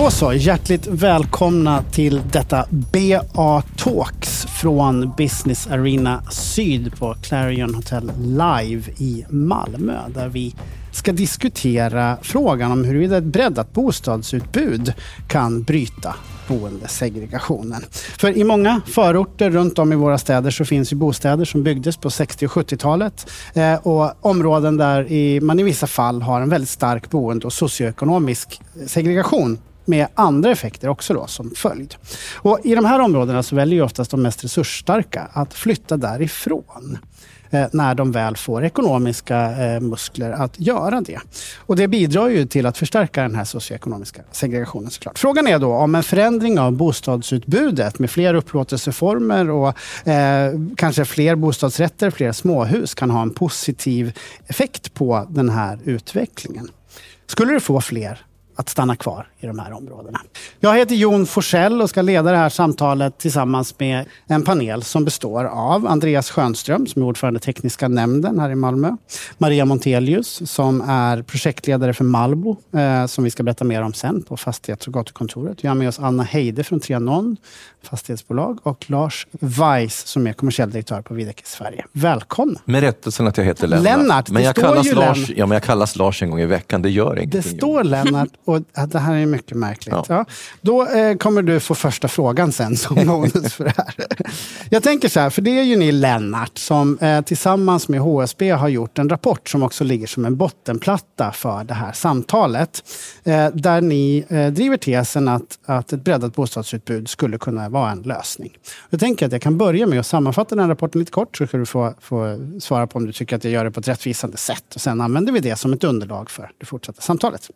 Då så, hjärtligt välkomna till detta BA Talks från Business Arena Syd på Clarion Hotel Live i Malmö där vi ska diskutera frågan om huruvida ett breddat bostadsutbud kan bryta boendesegregationen. För i många förorter runt om i våra städer så finns ju bostäder som byggdes på 60 och 70-talet eh, och områden där i, man i vissa fall har en väldigt stark boende och socioekonomisk segregation med andra effekter också då som följd. Och I de här områdena så väljer ju oftast de mest resursstarka att flytta därifrån eh, när de väl får ekonomiska eh, muskler att göra det. Och Det bidrar ju till att förstärka den här socioekonomiska segregationen såklart. Frågan är då om en förändring av bostadsutbudet med fler upplåtelseformer och eh, kanske fler bostadsrätter, fler småhus kan ha en positiv effekt på den här utvecklingen. Skulle det få fler att stanna kvar i de här områdena. Jag heter Jon Forsell och ska leda det här samtalet tillsammans med en panel som består av Andreas Schönström som är ordförande i tekniska nämnden här i Malmö. Maria Montelius som är projektledare för Malbo eh, som vi ska berätta mer om sen på fastighets och gatukontoret. Vi har med oss Anna Heide från Trianon fastighetsbolag och Lars Weiss som är kommersiell direktör på Veidekke Sverige. Välkomna! Med rättelsen att jag heter Lennart. Lennart men jag kallas Lars, Lennart. Ja, men jag kallas Lars en gång i veckan, det gör ingenting. Det står Lennart och det här är mycket märkligt. Ja. ja. Då eh, kommer du få första frågan sen som bonus för det här. Jag tänker så här, för det är ju ni Lennart som eh, tillsammans med HSB har gjort en rapport som också ligger som en bottenplatta för det här samtalet. Eh, där ni eh, driver tesen att, att ett breddat bostadsutbud skulle kunna vara en lösning. Jag tänker att jag kan börja med att sammanfatta den rapporten lite kort så ska du få, få svara på om du tycker att jag gör det på ett rättvisande sätt. Och sen använder vi det som ett underlag för det fortsatta samtalet.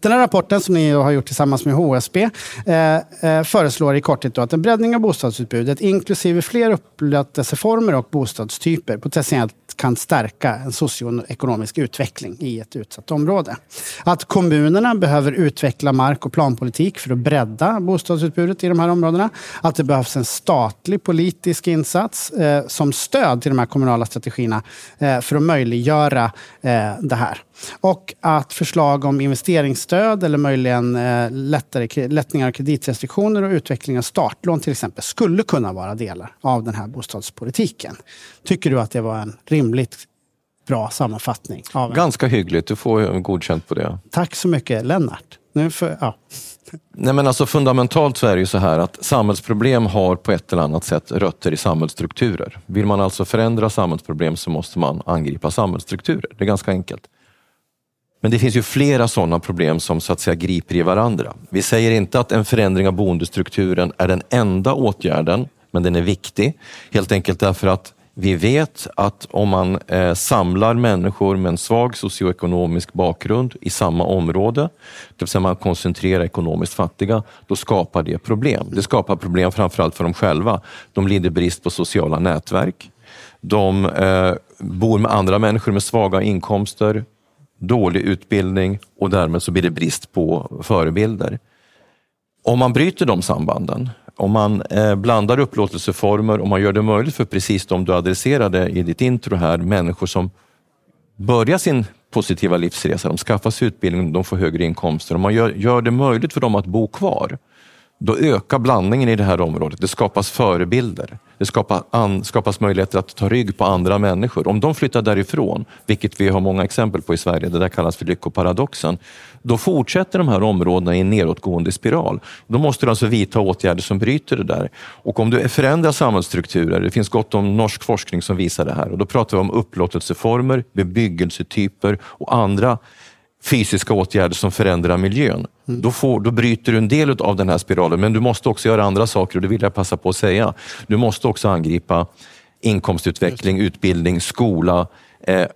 Den här rapporten som ni har gjort tillsammans med HSB eh, eh, föreslår i korthet då att en breddning av bostadsutbudet inklusive fler upplåtelseformer och bostadstyper potentiellt kan stärka en socioekonomisk utveckling i ett utsatt område. Att kommunerna behöver utveckla mark och planpolitik för att bredda bostadsutbudet i de här områdena. Att det behövs en statlig politisk insats eh, som stöd till de här kommunala strategierna eh, för att möjliggöra eh, det här. Och att förslag om investeringar investeringsstöd eller möjligen eh, lättare, lättningar av kreditrestriktioner och utveckling av startlån till exempel skulle kunna vara delar av den här bostadspolitiken. Tycker du att det var en rimligt bra sammanfattning? En... Ganska hyggligt, du får godkänt på det. Tack så mycket Lennart. Nu för, ja. Nej, men alltså fundamentalt så är det ju så här att samhällsproblem har på ett eller annat sätt rötter i samhällsstrukturer. Vill man alltså förändra samhällsproblem så måste man angripa samhällsstrukturer. Det är ganska enkelt. Men det finns ju flera sådana problem som så att säga griper i varandra. Vi säger inte att en förändring av boendestrukturen är den enda åtgärden, men den är viktig. Helt enkelt därför att vi vet att om man eh, samlar människor med en svag socioekonomisk bakgrund i samma område, det vill säga man koncentrerar ekonomiskt fattiga, då skapar det problem. Det skapar problem framförallt för dem själva. De lider brist på sociala nätverk. De eh, bor med andra människor med svaga inkomster, dålig utbildning och därmed så blir det brist på förebilder. Om man bryter de sambanden, om man eh, blandar upplåtelseformer och man gör det möjligt för precis de du adresserade i ditt intro här, människor som börjar sin positiva livsresa, de skaffar sig utbildning, de får högre inkomster. Om man gör, gör det möjligt för dem att bo kvar, då ökar blandningen i det här området. Det skapas förebilder. Det skapas, an, skapas möjligheter att ta rygg på andra människor. Om de flyttar därifrån, vilket vi har många exempel på i Sverige, det där kallas för lyckoparadoxen, då fortsätter de här områdena i en nedåtgående spiral. Då måste du alltså vidta åtgärder som bryter det där. Och om du förändrar samhällsstrukturer, det finns gott om norsk forskning som visar det här, och då pratar vi om upplåtelseformer, bebyggelsetyper och andra fysiska åtgärder som förändrar miljön. Mm. Då, får, då bryter du en del av den här spiralen, men du måste också göra andra saker och det vill jag passa på att säga. Du måste också angripa inkomstutveckling, utbildning, skola, eh, eh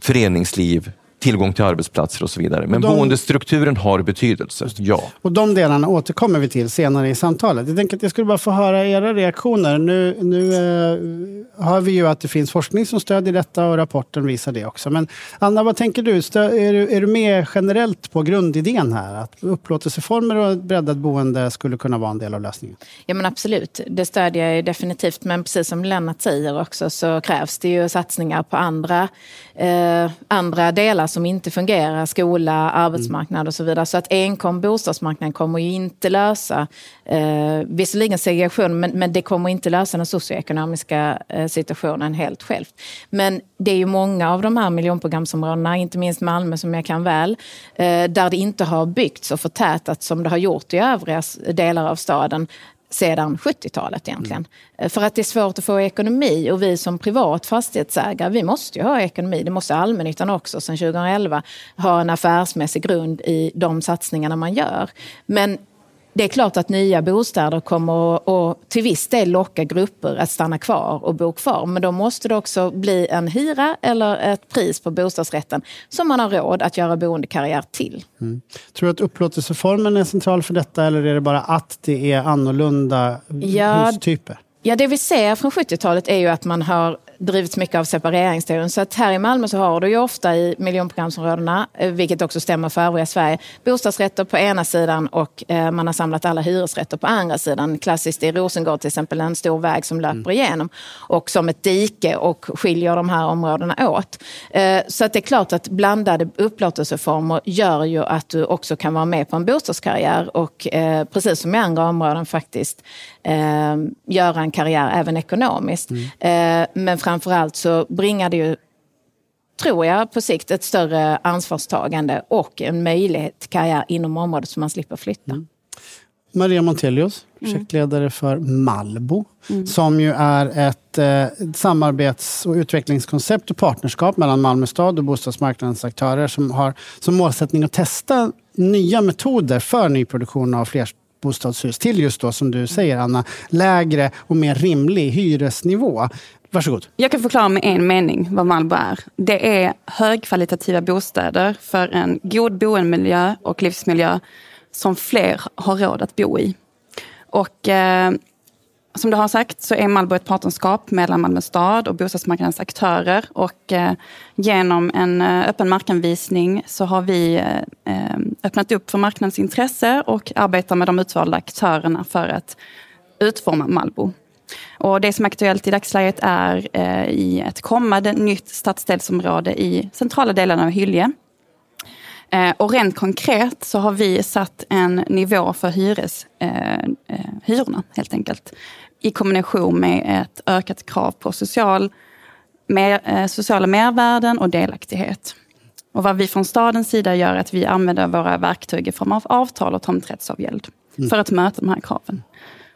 föreningsliv, tillgång till arbetsplatser och så vidare. Men de, boendestrukturen har betydelse, ja. Och de delarna återkommer vi till senare i samtalet. Jag tänker att jag skulle bara få höra era reaktioner. Nu, nu eh, hör vi ju att det finns forskning som stödjer detta och rapporten visar det också. Men Anna, vad tänker du? Stö, är, du är du med generellt på grundidén här? Att upplåtelseformer och breddat boende skulle kunna vara en del av lösningen? Ja men absolut, det stödjer jag definitivt. Men precis som Lennart säger också så krävs det ju satsningar på andra, eh, andra delar som inte fungerar, skola, arbetsmarknad och så vidare. Så att enkom bostadsmarknaden kommer ju inte lösa, eh, visserligen segregation, men, men det kommer inte lösa den socioekonomiska eh, situationen helt självt. Men det är ju många av de här miljonprogramsområdena, inte minst Malmö som jag kan väl, eh, där det inte har byggts och förtätats som det har gjort i övriga delar av staden sedan 70-talet egentligen. Mm. För att det är svårt att få ekonomi och vi som privat fastighetsägare, vi måste ju ha ekonomi. Det måste allmännyttan också sedan 2011 ha en affärsmässig grund i de satsningarna man gör. Men det är klart att nya bostäder kommer att till viss del locka grupper att stanna kvar och bo kvar. Men då måste det också bli en hyra eller ett pris på bostadsrätten som man har råd att göra boendekarriär till. Mm. Tror du att upplåtelseformen är central för detta eller är det bara att det är annorlunda ja, hustyper? Ja, det vi ser från 70-talet är ju att man har drivits mycket av separeringsteorin. Så att här i Malmö så har du ju ofta i miljonprogramsområdena, eh, vilket också stämmer för övriga Sverige, bostadsrätter på ena sidan och eh, man har samlat alla hyresrätter på andra sidan. Klassiskt i Rosengård till exempel, en stor väg som löper mm. igenom och som ett dike och skiljer de här områdena åt. Eh, så att det är klart att blandade upplåtelseformer gör ju att du också kan vara med på en bostadskarriär och precis som i andra områden faktiskt göra en karriär även ekonomiskt. Mm. Men framförallt så bringar det ju tror jag, på sikt ett större ansvarstagande och en möjlighet till karriär inom området så man slipper flytta. Mm. Maria Montelius, mm. projektledare för Malbo, mm. som ju är ett eh, samarbets och utvecklingskoncept och partnerskap mellan Malmö stad och bostadsmarknadens aktörer som har som målsättning att testa nya metoder för nyproduktion av flerbostadshus till just då, som du säger Anna, lägre och mer rimlig hyresnivå. Varsågod. Jag kan förklara med en mening vad Malbo är. Det är högkvalitativa bostäder för en god boendemiljö och livsmiljö som fler har råd att bo i. Och eh, som du har sagt så är Malbo ett partnerskap mellan Malmö stad och bostadsmarknadens aktörer. Och eh, genom en eh, öppen markanvisning så har vi eh, eh öppnat upp för marknadens intresse och arbetar med de utvalda aktörerna för att utforma Malbo. Och det som är aktuellt i dagsläget är eh, i ett kommande nytt stadsdelsområde i centrala delarna av Hylje. Eh, och rent konkret så har vi satt en nivå för hyres, eh, eh hyrorna helt enkelt. I kombination med ett ökat krav på social, mer, eh, sociala mervärden och delaktighet. Och vad vi från stadens sida gör är att vi använder våra verktyg i form av avtal och tomträttsavgäld mm. för att möta de här kraven.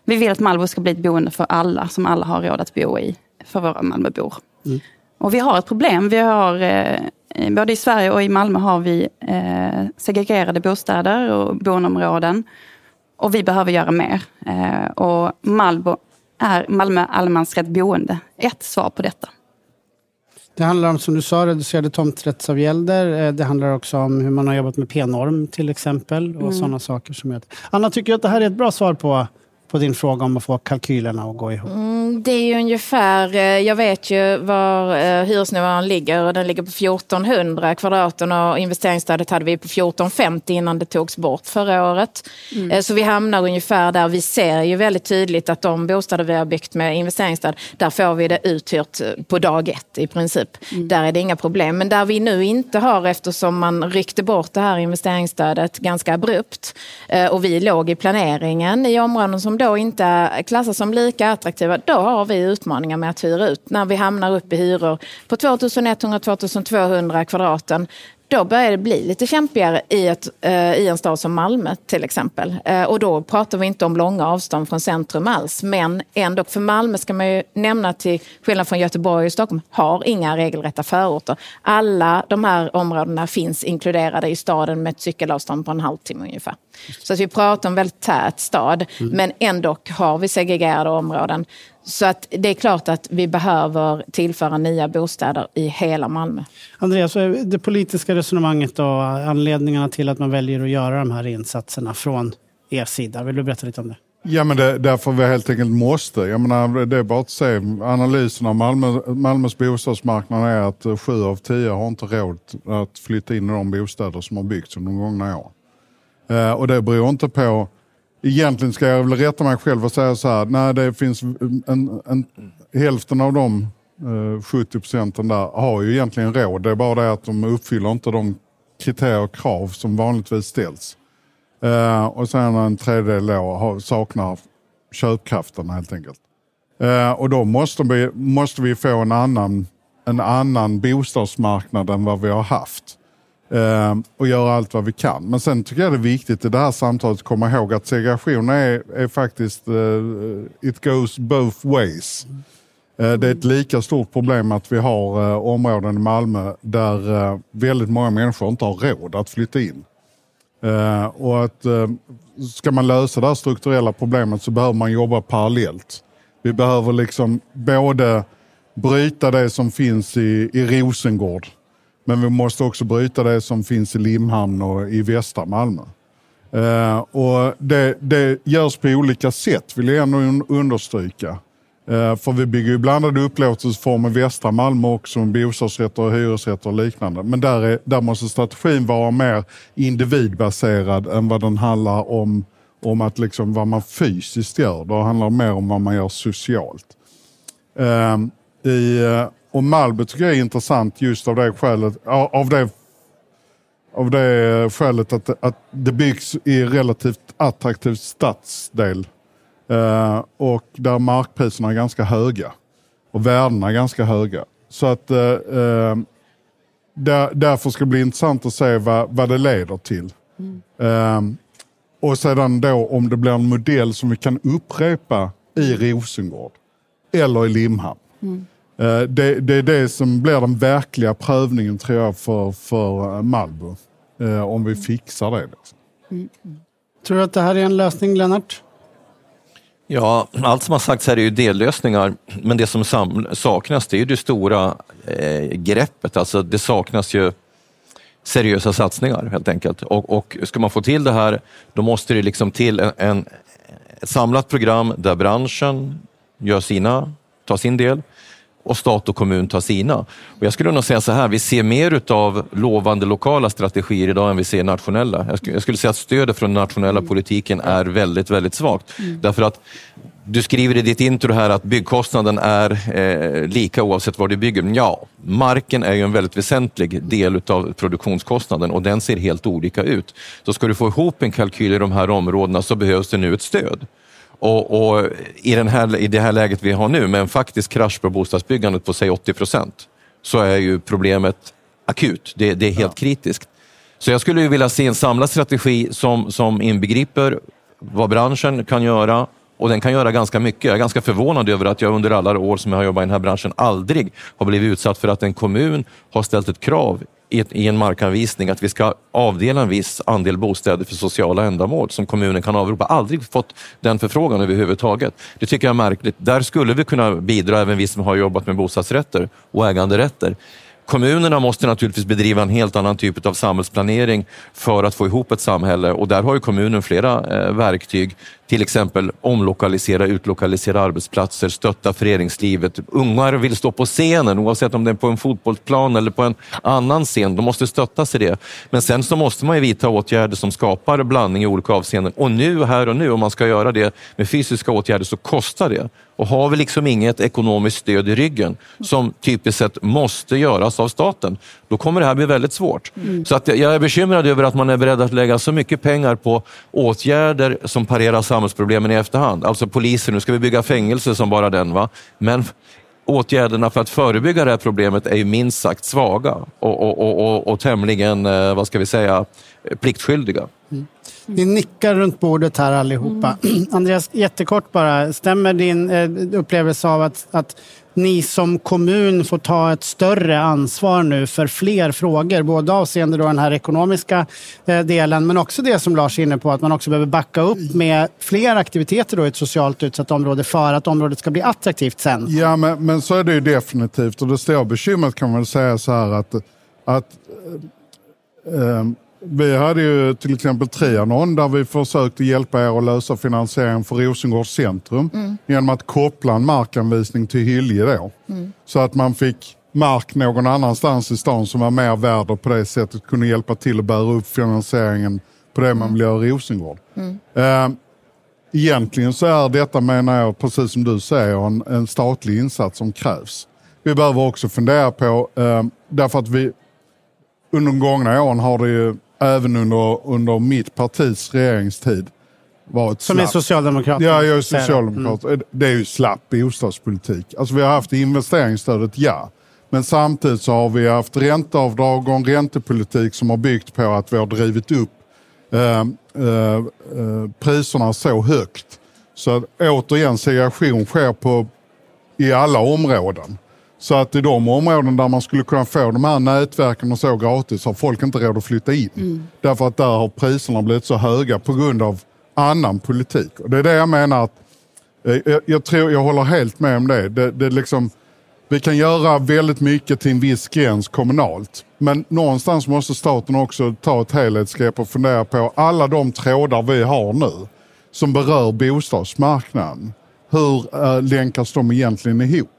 Vi vill att Malmö ska bli ett boende för alla, som alla har råd att bo i, för våra Malmöbor. Mm. Och vi har ett problem. Vi har, eh, både i Sverige och i Malmö har vi eh, segregerade bostäder och boendeområden. Och vi behöver göra mer. Eh, och Malmö är Malmö allemansrätt boende ett svar på detta. Det handlar om, som du sa, reducerade tomträttsavgälder. Eh, det handlar också om hur man har jobbat med P-norm till exempel och mm. sådana saker. som gör Anna, tycker du att det här är ett bra svar på på din fråga om att få kalkylerna att gå ihop? Mm, det är ju ungefär, eh, jag vet ju var eh, hyresnivån ligger och den ligger på 1400 kvadraten och investeringsstödet hade vi på 1450 innan det togs bort förra året. Mm. Eh, så vi hamnar ungefär där. Vi ser ju väldigt tydligt att de bostäder vi har byggt med investeringsstöd, där får vi det uthyrt på dag ett i princip. Mm. Där är det inga problem. Men där vi nu inte har, eftersom man ryckte bort det här investeringsstödet ganska abrupt och vi låg i planeringen i områden som då inte klassas som lika attraktiva, då har vi utmaningar med att hyra ut. När vi hamnar upp i hyror på 2100-2200 kvadraten, då börjar det bli lite kämpigare i, ett, eh, i en stad som Malmö till exempel. Eh, och då pratar vi inte om långa avstånd från centrum alls. Men ändå, för Malmö ska man ju nämna till skillnad från Göteborg och Stockholm, har inga regelrätta förorter. Alla de här områdena finns inkluderade i staden med ett cykelavstånd på en halvtimme ungefär. Så att vi pratar om väldigt tät stad, mm. men ändå har vi segregerade områden. Så att det är klart att vi behöver tillföra nya bostäder i hela Malmö. Andreas, det politiska resonemanget och anledningarna till att man väljer att göra de här insatserna från er sida. Vill du berätta lite om det? Ja, men det, därför vi helt enkelt måste. Jag menar, det är bara att se analysen av Malmö, Malmös bostadsmarknad är att sju av tio har inte råd att flytta in i de bostäder som har byggts under de gångna åren. Eh, och det beror inte på Egentligen ska jag väl rätta mig själv och säga så här, nej det finns en, en, hälften av de eh, 70 procenten där, har ju egentligen råd. Det är bara det att de uppfyller inte de kriterier och krav som vanligtvis ställs. Eh, och sen en tredjedel då saknar köpkraften helt enkelt. Eh, och då måste vi, måste vi få en annan, en annan bostadsmarknad än vad vi har haft. Eh, och göra allt vad vi kan. Men sen tycker jag det är viktigt i det här samtalet att komma ihåg att segregation är, är faktiskt, eh, it goes both ways. Eh, det är ett lika stort problem att vi har eh, områden i Malmö där eh, väldigt många människor inte har råd att flytta in. Eh, och att ska man lösa det här strukturella problemet så behöver man jobba parallellt. Vi behöver liksom både bryta det som finns i, i Rosengård, men vi måste också bryta det som finns i Limhamn och i västra Malmö. Eh, och det, det görs på olika sätt, vill jag ändå un- understryka. Eh, för vi bygger ju blandade upplåtelseformer i västra Malmö också, med bostadsrätter och hyresrätter och liknande. Men där, är, där måste strategin vara mer individbaserad än vad den handlar om, om att liksom vad man fysiskt gör. Det handlar mer om vad man gör socialt. Eh, i, eh, och Malmö tycker jag är intressant just av det skälet, av det, av det skälet att, att det byggs i relativt attraktiv stadsdel. Eh, och där markpriserna är ganska höga. Och värdena är ganska höga. Så att eh, eh, där, därför ska det bli intressant att se vad, vad det leder till. Eh, och sedan då om det blir en modell som vi kan upprepa i Rosengård eller i Limhamn. Eh, Det, det är det som blir den verkliga prövningen tror jag för, för eh, Malmö. Eh, om vi fixar det. Liksom. Tror du att det här är en lösning, Lennart? Ja, allt som har sagts här är ju dellösningar, men det som saknas det är ju det stora eh, greppet. Alltså det saknas ju seriösa satsningar helt enkelt. Och, och ska man få till det här, då måste det liksom till en, en, ett samlat program där branschen gör sina, tar sin del och stat och kommun tar sina. Och jag skulle nog säga så här, vi ser mer av lovande lokala strategier idag än vi ser nationella. Jag skulle, jag skulle säga att stödet från den nationella politiken är väldigt, väldigt svagt. Därför att du skriver i ditt intro här att byggkostnaden är eh, lika oavsett var du bygger. Men Ja, marken är ju en väldigt väsentlig del av produktionskostnaden och den ser helt olika ut. Så ska du få ihop en kalkyl i de här områdena så behövs det nu ett stöd. Och, och i, den här, I det här läget vi har nu med en faktisk krasch på bostadsbyggandet på säg 80 procent så är ju problemet akut. Det, det är helt kritiskt. Så jag skulle ju vilja se en samlad strategi som, som inbegriper vad branschen kan göra och den kan göra ganska mycket. Jag är ganska förvånad över att jag under alla år som jag har jobbat i den här branschen aldrig har blivit utsatt för att en kommun har ställt ett krav i, en markanvisning att vi ska avdela en viss andel bostäder för sociala ändamål som kommunen kan avropa. Aldrig fått den förfrågan överhuvudtaget. Det tycker jag är märkligt. Där skulle vi kunna bidra, även vi som har jobbat med bostadsrätter och äganderätter. Kommunerna måste naturligtvis bedriva en helt annan typ av samhällsplanering för att få ihop ett samhälle och där har ju kommunen flera eh, verktyg. Till exempel omlokalisera, utlokalisera arbetsplatser, stötta föreningslivet. Ungar vill stå på scenen oavsett om det är på en fotbollsplan eller på en annan scen. De måste stöttas i det. Men sen så måste man ju vidta åtgärder som skapar blandning i olika avseenden. Och nu, här och nu, om man ska göra det med fysiska åtgärder så kostar det. Och har vi liksom inget ekonomiskt stöd i ryggen som typiskt sett måste göras av staten, då kommer det här bli väldigt svårt. Så att jag är bekymrad över att man är beredd att lägga så mycket pengar på åtgärder som parerar samhällsproblemen i efterhand. Alltså poliser, nu ska vi bygga fängelse som bara den. va? Men åtgärderna för att förebygga det här problemet är ju minst sagt svaga och, och, och, och, och tämligen, eh, vad ska vi säga, pliktskyldiga. Ni nickar runt bordet här allihopa. Andreas, jättekort bara. Stämmer din eh, upplevelse av att, att ni som kommun får ta ett större ansvar nu för fler frågor, både avseende då den här ekonomiska eh, delen, men också det som Lars är inne på, att man också behöver backa upp med fler aktiviteter då i ett socialt utsatt område för att området ska bli attraktivt sen? Ja, men, men så är det ju definitivt. Och det stora bekymret kan man väl säga så här att, att eh, vi hade ju till exempel Trianon där vi försökte hjälpa er att lösa finansieringen för Rosengårds centrum genom att koppla en markanvisning till Hylje då. Så att man fick mark någon annanstans i stan som var mer värd och på det sättet kunde hjälpa till att bära upp finansieringen på det man vill göra i Rosengård. Eh, Egentligen så är detta, menar jag, precis som du säger, en, en statlig insats som krävs. vi behöver också fundera på, eh, därför att vi under de gångna åren har det ju även under, under mitt partis regeringstid varit Som är slapp. socialdemokrat. Ja, jag är socialdemokrat. Det är ju slapp bostadspolitik. Alltså vi har haft investeringsstödet, ja. Men samtidigt så har vi haft ränteavdrag och en räntepolitik som har byggt på att vi har drivit upp eh, eh, eh, priserna så högt. Så att, återigen, segregation sker på, i alla områden. Så att i de områden där man skulle kunna få de här nätverken och så gratis har folk inte råd att flytta in. Därför att där har priserna blivit så höga på grund av annan politik. Och det är det jag menar att eh, jag, jag, tror, jag håller helt med om det. det, det liksom, vi kan göra väldigt mycket till en viss gräns kommunalt. Men någonstans måste staten också ta ett helhetsgrepp och fundera på alla de trådar vi har nu som berör bostadsmarknaden. Hur äh, länkas de egentligen ihop?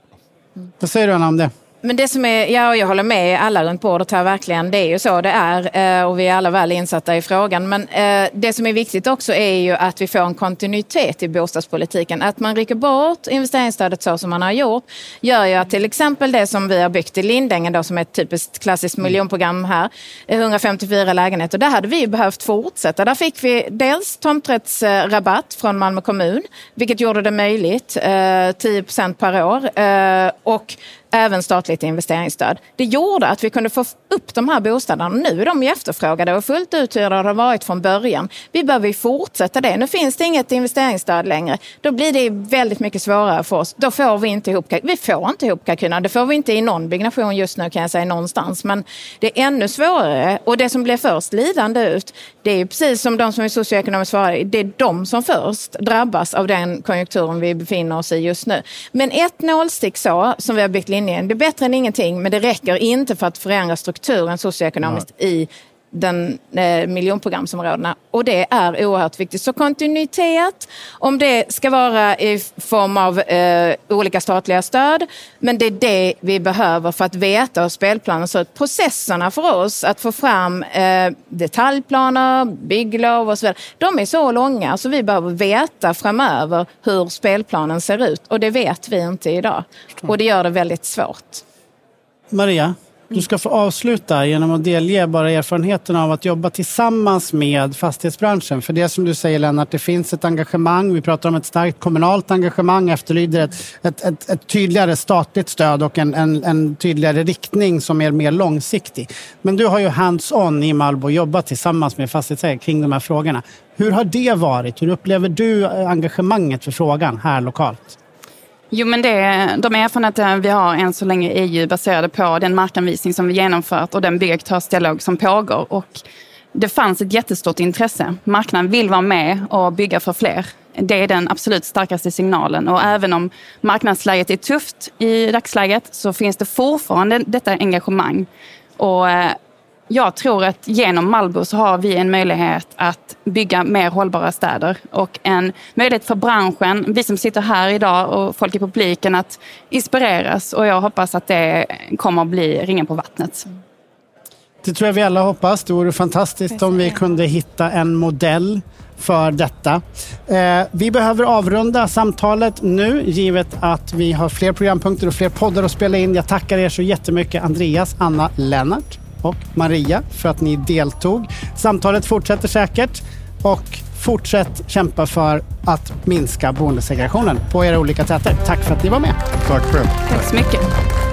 Vad säger du Anna om det? Men det som är, ja, jag håller med alla runt bordet här verkligen. Det är ju så det är eh, och vi är alla väl insatta i frågan. Men eh, det som är viktigt också är ju att vi får en kontinuitet i bostadspolitiken. Att man rycker bort investeringsstödet så som man har gjort gör ju att till exempel det som vi har byggt i Lindängen då, som är ett typiskt klassiskt miljonprogram här, eh, 154 lägenheter. Där hade vi behövt fortsätta. Där fick vi dels tomträttsrabatt från Malmö kommun, vilket gjorde det möjligt, eh, 10 procent per år. Eh, och även statligt investeringsstöd. Det gjorde att vi kunde få upp de här bostäderna. Nu är de efterfrågade och fullt uthyrda har de varit från början. Vi behöver fortsätta det. Nu finns det inget investeringsstöd längre. Då blir det väldigt mycket svårare för oss. Då får vi inte ihop, vi får inte ihop kalkylerna. Det får vi inte i någon byggnation just nu kan jag säga någonstans. Men det är ännu svårare och det som blir först lidande ut det är precis som de som är socioekonomiskt svaga. Det är de som först drabbas av den konjunkturen vi befinner oss i just nu. Men ett nålstick så som vi har byggt linjen. Det är bättre än ingenting, men det räcker inte för att förändra strukturen socioekonomiskt i den eh, miljonprogramsområdena. Och det är oerhört viktigt. Så kontinuitet, om det ska vara i form av eh, olika statliga stöd, men det är det vi behöver för att veta hur spelplanen ser ut. Processerna för oss att få fram eh, detaljplaner, bygglov och så vidare, de är så långa så vi behöver veta framöver hur spelplanen ser ut. Och det vet vi inte idag. Och det gör det väldigt svårt. Maria, du ska få avsluta genom att delge bara erfarenheten av att jobba tillsammans med fastighetsbranschen. För det som du säger Lennart, det finns ett engagemang. Vi pratar om ett starkt kommunalt engagemang, efterlyder ett, ett, ett, ett tydligare statligt stöd och en, en, en, tydligare riktning som är mer långsiktig. Men du har ju hands-on i Malbo jobbat tillsammans med fastighetsägare kring de här frågorna. Hur har det varit? Hur upplever du engagemanget för frågan här lokalt? Jo, men det, de erfarenheter vi har än så länge är ju baserade på den markanvisning som vi genomfört och den byggaktörsdialog som pågår. Och det fanns ett jättestort intresse. Marknaden vill vara med och bygga för fler. Det är den absolut starkaste signalen. Och även om marknadsläget är tufft i dagsläget så finns det fortfarande detta engagemang. Och eh, jag tror att genom Malbo så har vi en möjlighet att bygga mer hållbara städer och en möjlighet för branschen, vi som sitter här idag och folk i publiken att inspireras och jag hoppas att det kommer att bli ringen på vattnet. Det tror jag vi alla hoppas. Det vore fantastiskt om vi kunde hitta en modell för detta. Eh, vi behöver avrunda samtalet nu givet att vi har fler programpunkter och fler poddar att spela in. Jag tackar er så jättemycket Andreas, Anna, Lennart och Maria för att ni deltog. Samtalet fortsätter säkert och fortsätt kämpa för att minska boendesegregationen på era olika täter. Tack för att ni var med. Tack själv. Tack så mycket.